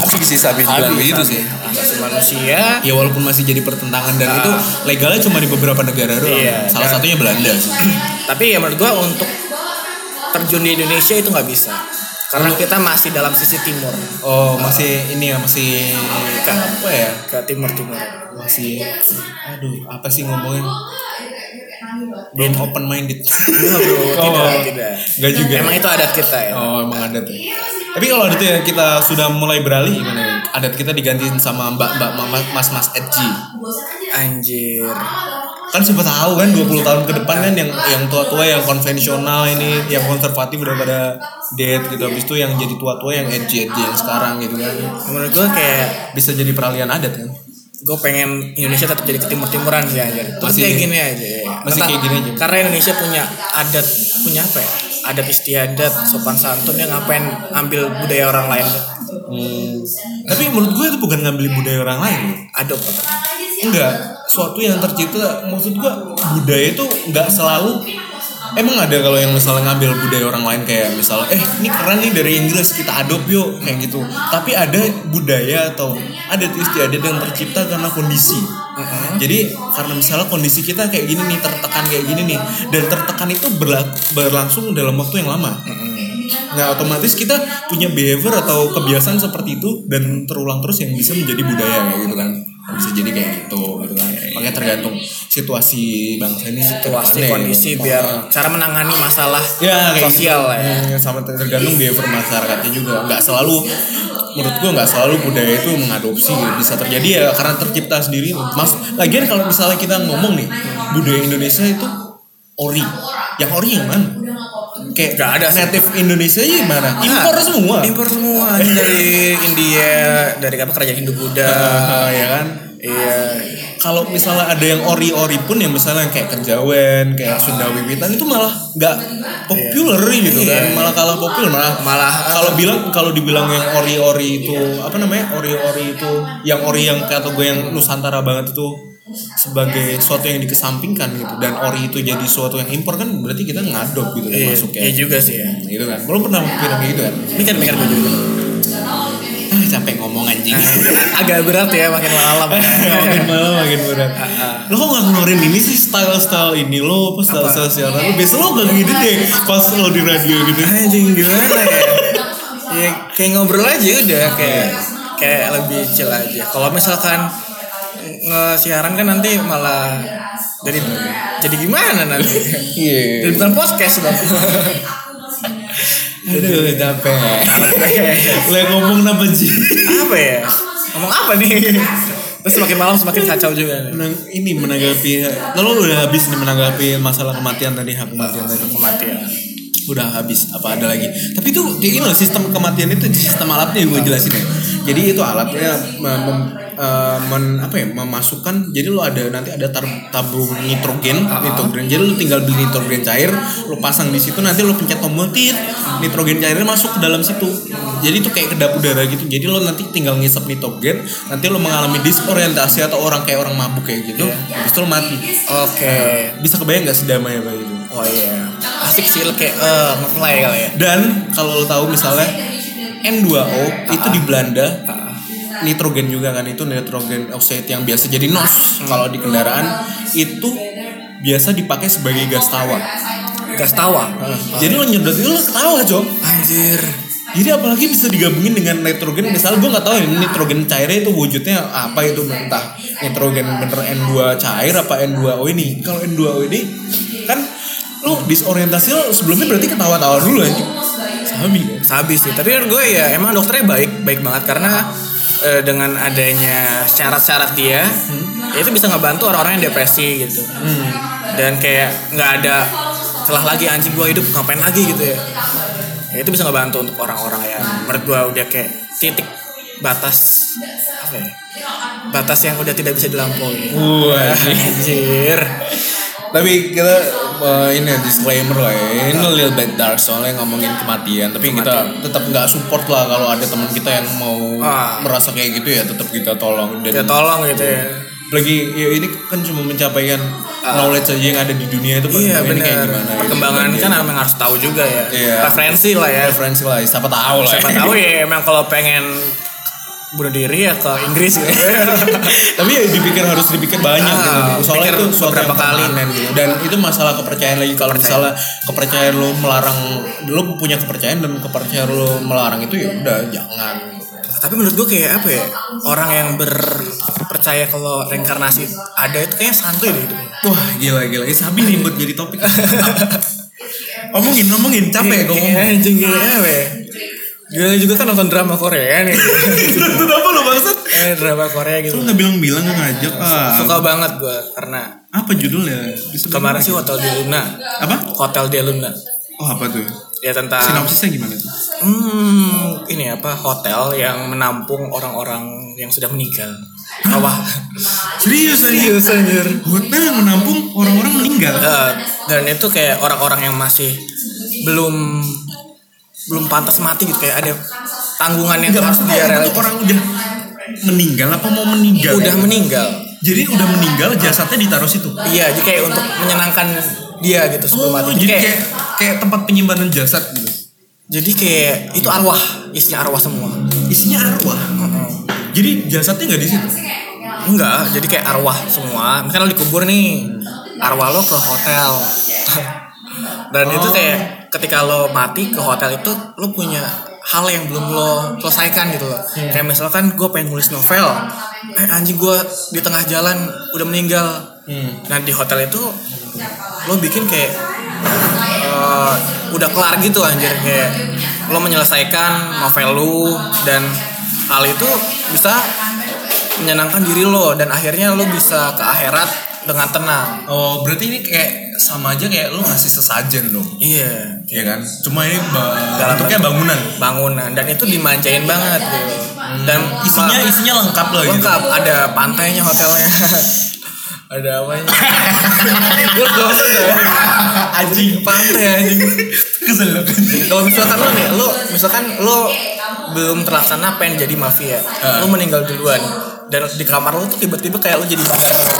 tapi sih sabi bilang begitu sih Hak asasi manusia. ya walaupun masih jadi pertentangan dan Ah. itu legalnya cuma di beberapa negara doang Iya, salah dan- satunya Belanda sih Tapi ya menurut gue untuk terjun di Indonesia itu nggak bisa. Karena kita masih dalam sisi timur. oh masih ini ya masih apa ya Ke timur-timur. masih aduh apa sih ngomongin belum open minded [LAUGHS] Enggak bro, tidak, tidak. Enggak juga. Emang itu adat kita ya. oh emang adat ya tapi kalau adat ya kita sudah mulai beralih gimana ya? adat kita digantiin sama mbak mbak mas mas edgy Anjir. Kan siapa tahu kan 20 tahun ke depan kan yang yang tua-tua yang konvensional ini yang konservatif udah pada dead gitu. Habis itu yang jadi tua-tua yang edgy edgy yang sekarang gitu kan. Menurut gue kayak bisa jadi peralihan adat kan? gue pengen Indonesia tetap jadi ketimur timuran sih aja terus Masih- kayak gini aja ya. masih Tentang- kayak gini aja. karena Indonesia punya adat punya apa ya adat istiadat sopan santun yang ngapain ambil budaya orang lain Tapi menurut gue itu bukan ngambil budaya orang lain. adop apa Enggak, suatu yang tercipta maksud gue budaya itu enggak selalu Emang ada kalau yang misalnya ngambil budaya orang lain kayak misalnya eh ini keren nih dari Inggris kita adop yuk kayak gitu. Tapi ada budaya atau ada istiadat yang tercipta karena kondisi. Jadi karena misalnya kondisi kita kayak gini nih tertekan kayak gini nih dan tertekan itu berla- berlangsung dalam waktu yang lama. Nah otomatis kita punya behavior atau kebiasaan seperti itu dan terulang terus yang bisa menjadi budaya gitu kan bisa jadi kayak gitu gitu kan. Makanya tergantung situasi bangsa ini situasi kondisi gitu. biar cara menangani masalah ya kayak sosial gitu. ya. Hmm, sama tergantung behavior masyarakatnya juga. Nggak selalu menurut gua nggak selalu budaya itu mengadopsi bisa terjadi ya karena tercipta sendiri. Mas lagian kalau misalnya kita ngomong nih budaya Indonesia itu ori yang ori yang mana? Kayak Nggak ada sih. native Indonesia gimana? Impor Ah, semua. Impor semua dari India dari apa kerajaan Hindu Buddha. Ah, ya kan? Iya. Kalau misalnya ada yang ori-ori pun yang misalnya kayak kejawen kayak Sunda Wiwitan itu malah nggak populer gitu kan? Iya. malah kalah populer malah Malah, kalau bilang kalau dibilang yang ori-ori itu apa namanya? Ori-ori itu yang ori yang kata gue yang Nusantara banget itu sebagai sesuatu yang dikesampingkan gitu. Dan ori itu jadi sesuatu yang impor kan berarti kita ngadop gitu kan iya, masuk iya ya juga sih ya. Gitu kan. Belum pernah mikir kayak gitu kan. Mikir-mikir gue juga. Ah capek ngomong anjing. Agak berat ya makin malam. [LAUGHS] Makin malam makin berat. Lo kok gak ngeluarin ini sih style-style ini lo apa style-style siaran lo? Biasa lo gak gini deh pas lo di radio gitu. anjing gimana ya? Ya kayak ngobrol aja udah kayak kayak lebih chill aja. Kalau misalkan nge-siaran kan nanti malah jadi jadi gimana nanti? Iya. jadi bukan podcast bang. Aduh. capek. Yang ngomong apa sih? apa ya? Ngomong apa nih? Terus semakin malam semakin kacau juga. Menang, ini menanggapi lo udah habis nih menanggapi masalah kematian tadi hak kematian tadi. Kematian. Udah habis apa ada lagi? Tapi itu gini loh sistem kematian itu sistem alatnya gue jelasin ya. Jadi itu alatnya mem- eh, men- apa ya memasukkan jadi lo ada nanti ada tar, tabung nitrogen nitrogen. Jadi lo tinggal beli nitrogen cair lo pasang di situ nanti lo pencet tombol tit nitrogen cairnya masuk ke dalam situ. Jadi itu kayak kedap udara gitu. Jadi lo nanti tinggal ngisep nitrogen nanti lo mengalami disorientasi atau orang kayak orang mabuk kayak gitu habis itu lo mati. Oke. Bisa kebayang gak sedamai apa itu oh iya. Asik sih lo kayak eh ngeplay kali ya. Dan kalau lo tahu misalnya N2O itu di Belanda nitrogen juga kan itu nitrogen oxide yang biasa jadi NOx kalau di kendaraan itu biasa dipakai sebagai gas tawa. gas tawa Jadi lo nyedot itu lo ketawa cok. anjir Jadi apalagi bisa digabungin dengan nitrogen misalnya gue nggak tahu ya nitrogen cairnya itu wujudnya apa itu entah nitrogen bener N2 cair apa N2O ini. Kalau N2O ini kan lo disorientasi lo sebelumnya berarti ketawa-tawa dulu aja. Sabi kan. Sabi sih, tapi kan gue ya emang dokternya baik, baik banget karena eh, dengan adanya syarat-syarat dia, ya itu bisa ngebantu orang-orang yang depresi gitu. Dan kayak nggak ada celah lagi anjing gue hidup ngapain lagi gitu ya. Ya itu bisa ngebantu untuk orang-orang yang menurut gue udah kayak titik batas apa ya? Batas yang udah tidak bisa dilampaui. Wah, [LAUGHS] Anjir. Tapi kita uh, ini disclaimer lah ya. Ini a little bit dark soalnya ngomongin kematian. Tapi kita tetap nggak support lah kalau ada teman kita yang mau Ah. merasa kayak gitu ya tetap kita tolong. Ya Dan tolong gitu ya. lagi ya ini kan cuma mencapaikan knowledge aja yang ada di dunia itu Iya perkembangannya kayak gimana. gitu. Perkembangan Dan kan ya, emang harus tahu juga ya. Iya. Referensi lah ya. referensi lah. Siapa tahu lah. Siapa tahu ya emang kalau pengen bunuh diri ya ke Inggris gitu. [LAUGHS] Tapi ya dipikir harus dipikir banyak Ah, gitu. Soalnya pikir itu suatu beberapa yang kali. permanen gitu. Dan itu masalah kepercayaan lagi kalau misalnya kepercayaan lo melarang lo punya kepercayaan dan kepercayaan lo melarang itu ya udah jangan. Tapi menurut gue kayak apa ya orang yang berpercaya kalau reinkarnasi ada itu kayaknya santuy deh hidupnya. Wah gila gila. Ini sabi nih buat jadi topik. [LAUGHS] ngomongin ngomongin capek gue ngomong. Kayak anjing kayak apa ya. Gue juga kan nonton drama Korea nih. Itu apa lo bangsat? eh, drama Korea gitu. Lo nggak bilang-bilang nggak ngajak ah. Suka banget gue karena Apa judulnya? Kemarin sih Hotel de Luna. apa? Hotel de Luna. Oh apa tuh? Ya tentang Sinopsisnya gimana tuh? Hmm, ini apa hotel yang menampung orang-orang yang sudah meninggal. Apa? Serius Serius anjir. Hotel yang menampung orang-orang meninggal. Eh, dan itu kayak orang-orang yang masih belum belum pantas mati gitu kayak ada tanggungan yang harus dia itu realisasi. orang udah meninggal apa mau meninggal? udah meninggal. Jadi udah meninggal jasadnya ditaruh situ. Iya, jadi kayak untuk menyenangkan dia gitu sebelum Oh, mati. Jadi kayak, kayak kayak tempat penyimpanan jasad gitu. jadi kayak itu arwah, isinya arwah semua. Isinya arwah. Jadi jasadnya nggak di situ. Enggak, jadi kayak arwah semua. Misalnya lo dikubur nih, arwah lo ke hotel. Dan itu Oh. kayak ketika lo mati ke hotel itu lo punya hal yang belum lo selesaikan gitu loh. Kayak misalkan gue pengen nulis novel, eh anjing gue di tengah jalan udah meninggal. Nah di hotel itu lo bikin kayak eh, udah kelar gitu anjir kayak lo menyelesaikan novel lu dan hal itu bisa menyenangkan diri lo dan akhirnya lo bisa ke akhirat dengan tenang. Oh berarti ini kayak sama aja kayak lu ngasih sesajen dong. Iya, Iya kan? Cuma ini ba- Dalam bentuknya bangunan. bangunan dan itu dimanjain banget gitu. Dan Isinya isinya lengkap loh gitu. lengkap, ada pantainya hotelnya. [LAUGHS] ada apanya? Gue gak usah dah. Anjing pantai anjing. Kesel. Kalau misalkan lo nih, lo misalkan lo belum terlaksana pengen jadi mafia, lo meninggal duluan dan di kamar lo tuh tiba-tiba kayak lo jadi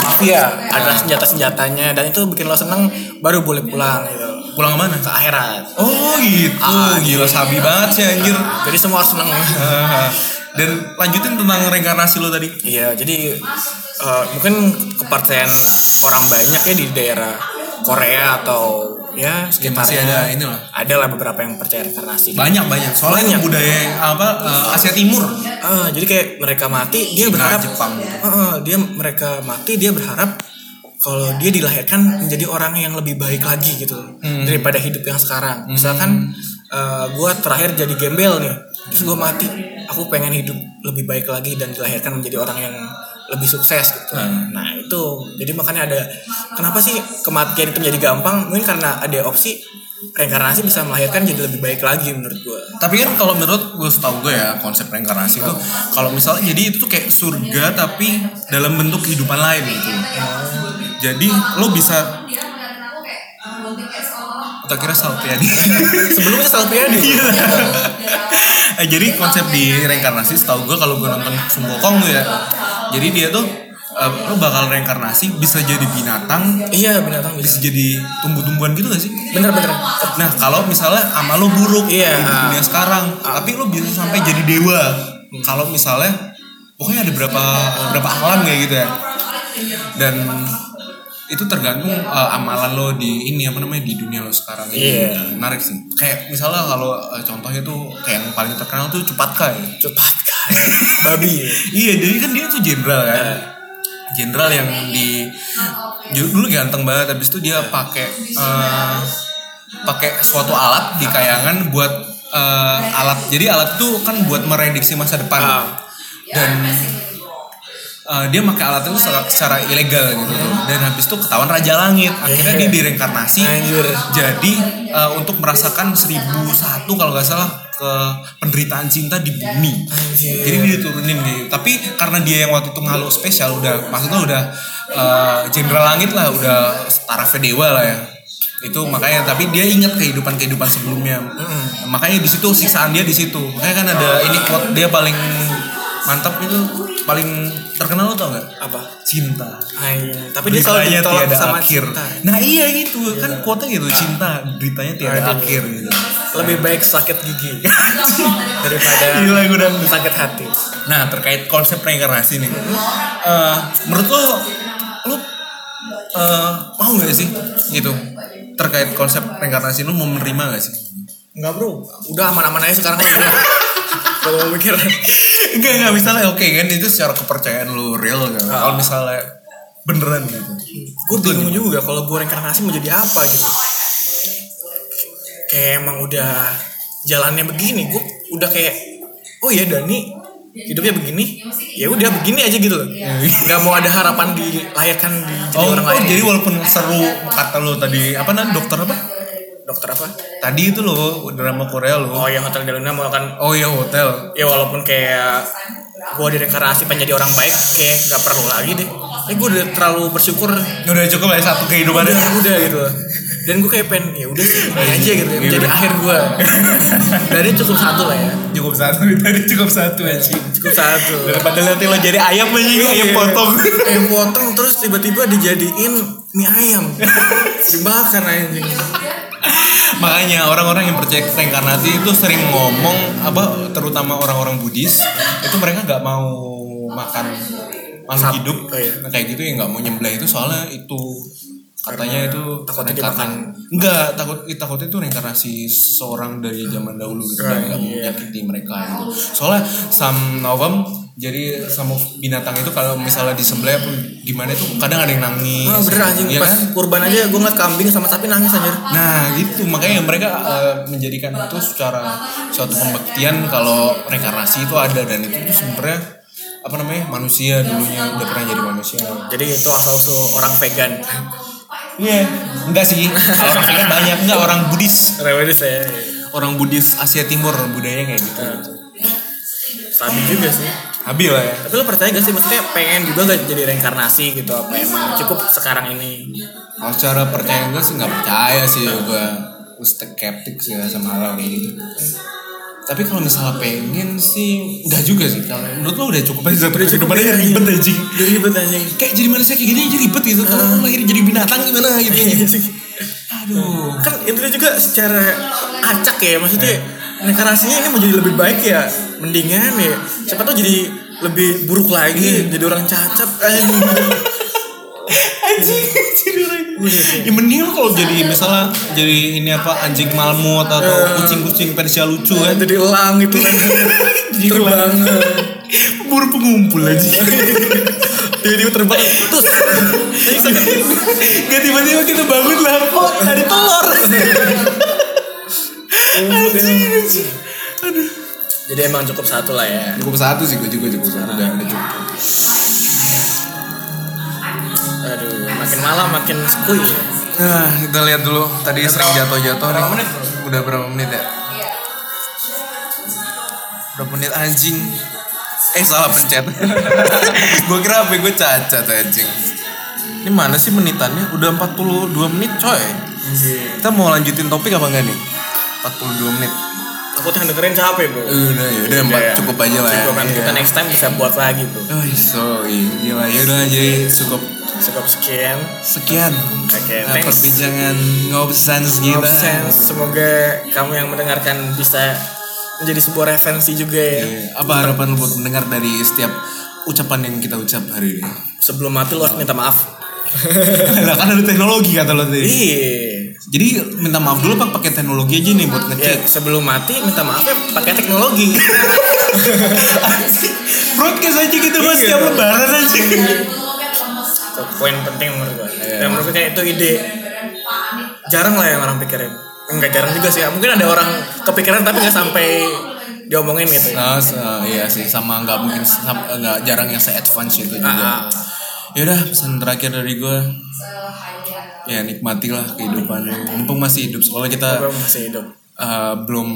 mafia, ada senjata senjatanya dan itu bikin lo seneng baru boleh pulang gitu Pulang ke mana? ke akhirat. Oh gitu. Ah, Gila sabi banget sih anjir. Jadi semua harus seneng. [LAUGHS] Dan lanjutin tentang reinkarnasi lo tadi. Iya, jadi eh, mungkin kepercayaan orang banyak ya di daerah Korea atau ya sekitarnya masih ada ini lah. Ada lah beberapa yang percaya reinkarnasi. Banyak banyak. Soalnya Banyak. budaya apa eh, Asia Timur. Ah, jadi kayak mereka mati dia Cina, berharap Jepang. Ah, ah, dia mereka mati dia berharap kalau dia dilahirkan menjadi orang yang lebih baik lagi gitu Hmm. daripada hidup yang sekarang. Misalkan eh, gua terakhir jadi gembel nih, terus gua mati, aku pengen hidup lebih baik lagi dan dilahirkan menjadi orang yang lebih sukses gitu. Hmm. Nah itu jadi makanya ada kenapa sih kematian itu menjadi gampang? Mungkin karena ada opsi reinkarnasi bisa melahirkan jadi lebih baik lagi menurut gua. Tapi kan kalau menurut gue setahu gue ya konsep reinkarnasi itu kalau misalnya jadi itu tuh kayak surga tapi dalam bentuk kehidupan lain gitu. Jadi lo bisa tak kira Salpiadi. [LAUGHS] Sebelumnya Salpiadi. eh, jadi konsep di reinkarnasi setahu gue kalau gue nonton Sumbokong tuh ya. Jadi dia tuh eh, lo bakal reinkarnasi bisa jadi binatang, iya binatang bisa bisa. jadi tumbuh-tumbuhan gitu gak sih? Bener-bener. Nah kalau misalnya amal lo buruk Iya. di dunia sekarang, tapi lo bisa sampai jadi dewa. Kalau misalnya pokoknya ada berapa berapa alam kayak gitu ya. Dan itu tergantung uh, amalan lo di ini apa namanya di dunia lo sekarang ini. Iya. menarik sih. Kayak misalnya kalau uh, contohnya tuh kayak yang paling terkenal tuh Cepatka ya cepat kan [LAUGHS] babi. Iya jadi kan dia tuh jenderal kan. Jenderal yang di dulu ganteng banget habis itu dia pakai eh, pakai suatu alat di kayangan buat eh, alat. Jadi alat itu kan buat merediksi masa depan. Ah. dan eh, dia pakai alat itu secara, secara ilegal gitu tuh. dan habis itu ketahuan raja langit. Akhirnya dia direinkarnasi Anjir. jadi eh, untuk merasakan 1001 kalau nggak salah ke penderitaan cinta di bumi. Anjir. jadi dia diturunin gitu tapi karena dia yang waktu itu makhluk spesial udah maksudnya udah eh, jenderal langit lah udah tarafnya dewa lah ya. Itu makanya tapi dia ingat kehidupan kehidupan sebelumnya makanya di situ siksaan dia di situ. Makanya kan ada ini quote dia paling mantap itu paling terkenal lo tau nggak? Apa? Cinta. Ah, iya. tapi dia selalu ditolak tiada sama akhir. cinta. Nah iya gitu. Kan quote gitu cinta. Beritanya tiada Aduh. akhir gitu. lebih baik sakit gigi. [LAUGHS] Daripada Gila, gue udah sakit hati. Nah terkait konsep reinkarnasi nih, Eh, menurut lo, lo eh, mau nggak sih? Gitu. Terkait konsep reinkarnasi lo mau menerima gak sih? Enggak bro. Udah aman-aman aja sekarang udah [LAUGHS] kalau mau mikir. Enggak enggak misalnya oke kan itu secara kepercayaan lo real kan. Kalau misalnya beneran gitu. gue bingung juga kalau gue reinkarnasi mau jadi apa gitu. Kayak emang udah jalannya begini gue udah kayak oh ya Dani hidupnya begini ya udah begini aja gitu loh. Nggak mau ada harapan dilahirkan di jadi Oh, orang oh lain. jadi walaupun seru kata lo tadi apa namanya dokter apa? Dokter apa Tadi itu loh drama Korea loh. oh yang hotel Deluna mau kan Oh iya hotel. ya walaupun kayak gue direinkarnasi pengen jadi orang baik kayak nggak perlu lagi deh ya gue udah terlalu bersyukur. Udah cukup lah satu kehidupan udah udah gitu. Dan gue kayak pengen ya udah sih [LAUGHS] aja gitu ya Iya, menjadi bener. akhir gue [LAUGHS] dari cukup satu lah ya. Cukup satu [LAUGHS] tadi cukup satu aja. cukup satu. Daripada nanti lo jadi ayam aja ayam potong. ayam potong terus tiba-tiba dijadiin mie ayam. Dibakar anjing. Makanya orang-orang yang percaya reinkarnasi itu sering ngomong apa terutama orang-orang Buddhis itu mereka nggak mau makan makhluk Sap- hidup. Oh iya. Kayak gitu ya nggak mau nyembelih itu soalnya itu katanya itu takutnya reinkarnasi. enggak takut takutnya itu reinkarnasi seorang dari zaman dahulu gitu dan nggak mau menyakiti mereka gitu. Soalnya some of them jadi sama binatang itu kalau misalnya disembelih apa gimana itu kadang ada yang nangis. Ah bener anjing. Iya pas kan? kurban aja gue ngeliat kambing sama sapi nangis anjir. Nah gitu. Makanya mereka eh, menjadikan itu secara suatu pembuktian kalau reinkarnasi itu ada dan itu tuh sebenarnya apa namanya manusia dulunya udah pernah jadi manusia. jadi itu asal usul orang vegan Iya, enggak sih. Kalau orang vegan banyak enggak orang Buddhis. Rewedes ya Orang Buddhis Asia Timur budayanya kayak gitu. stabil juga sih Habil lah ya. tapi lo percaya gak sih maksudnya pengen juga gak jadi reinkarnasi gitu apa emang cukup sekarang ini Kalau secara percaya enggak sih nggak percaya sih gue. Gue skeptik sih sama hal kayak gitu. Tapi kalau misalnya pengen sih enggak juga sih. Kalau menurut lo udah cukup aja satu kehidupannya ribet anjing. jadi ribet anjing. Kayak jadi manusia kayak gini aja ribet gitu. Kalau lahir jadi binatang gimana gitu? Aduh. Kan itu juga secara acak ya maksudnya reinkarnasinya ini mau jadi lebih baik ya mendingan ya. Siapa tahu jadi lebih buruk lagi jadi orang cacat anjing anjing jadi orang ya mending lo kalau jadi misalnya jadi ini apa anjing malmut atau kucing-kucing Persia lucu kan? Jadi elang gitu terbang. buru pengumpul aja tiba-tiba terbang. Terus. Gak tiba-tiba kita bangun lah. Kok ada telur. Anjing anjing. Aduh. Jadi emang cukup satu lah ya. Cukup satu sih gue juga cukup satu udah udah aduh makin malam makin skuy. Nah, kita lihat dulu. Tadi sering jatuh-jatuh nih. menit, Udah berapa menit ya? Berapa menit anjing? Eh salah pencet. [LAUGHS] gue kira HP gue cacat anjing. Ini mana sih menitannya? Udah 42 menit coy. Kita mau lanjutin topik apa enggak nih? 42 menit. aku tuh yang dengerin capek bro Udah ya, udah empat Ya, cukup aja lah ya. cukup kan kita Iya. next time bisa buat lagi bro Oh, so gila ya udah jadi cukup cukup sekian sekian. Oke, Nah, thanks. perbincangan ngobsens kita. Semoga kamu yang mendengarkan bisa menjadi sebuah referensi juga ya. Iya, Apa harapan lu buat mendengar dari setiap ucapan yang kita ucap hari ini? Sebelum mati lo harus minta maaf. [LAUGHS] lah kan ada teknologi kata lo tadi. Iya. Jadi minta maaf dulu pak pakai teknologi aja nih buat Ya, ngecek. sebelum mati minta maaf ya pakai teknologi. [LAUGHS] Broadcast aja gitu mas Iya. setiap lebaran aja. [LAUGHS] Itu poin penting menurut gue. Iya. Dan menurut gue kayak itu ide jarang lah yang orang pikirin. Enggak jarang juga sih. Mungkin ada orang kepikiran tapi nggak sampai diomongin gitu. Nah, se- iya sih sama nggak mungkin nggak jarang yang se advance itu juga. Ah, ah. Yaudah pesan terakhir dari gue ya nikmatilah kehidupan. Mumpung masih hidup soalnya kita masih hidup. uh, belum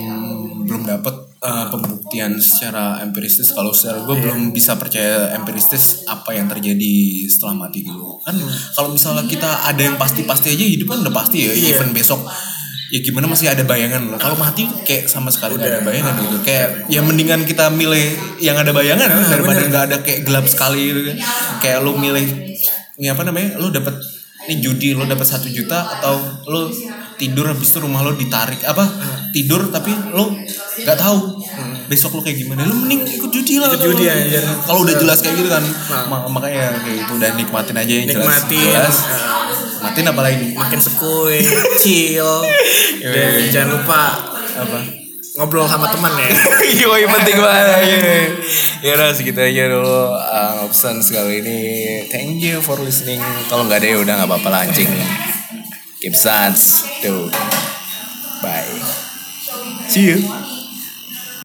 belum dapat uh, pembuktian secara empiristis. Kalau secara gue belum bisa percaya empiristis apa yang terjadi setelah mati gitu. Kan kalau misalnya kita ada yang pasti-pasti aja hidup kan udah pasti ya. Iya. even besok ya gimana masih ada bayangan loh. Kalau mati kayak sama sekali nggak ada bayangan gitu. Kayak ya mendingan kita milih yang ada bayangan kan, daripada nggak ada kayak gelap sekali gitu kan. Kayak lu milih ini apa namanya lu dapat ini judi lo dapat satu juta atau lo tidur habis itu rumah lo ditarik apa tidur tapi lo nggak tahu besok lo kayak gimana. Lo mending ikut judi lah Ikut judi aja. kalau udah jelas kayak gitu kan Ma- makanya kayak gitu dan nikmatin aja yang jelas. Nikmatin. jelas. Ah, nikmatin apa lagi? Makin sekui, chill. [LAUGHS] Dan jangan lupa apa? ngobrol sama teman ya. [LAUGHS] Yoi penting banget. [LAUGHS] Ya udah segitu aja dulu uh, Option sekali ini. Thank you for listening. Kalau nggak ada ya udah nggak apa-apa lah anjing Keep sans Tuh Bye See you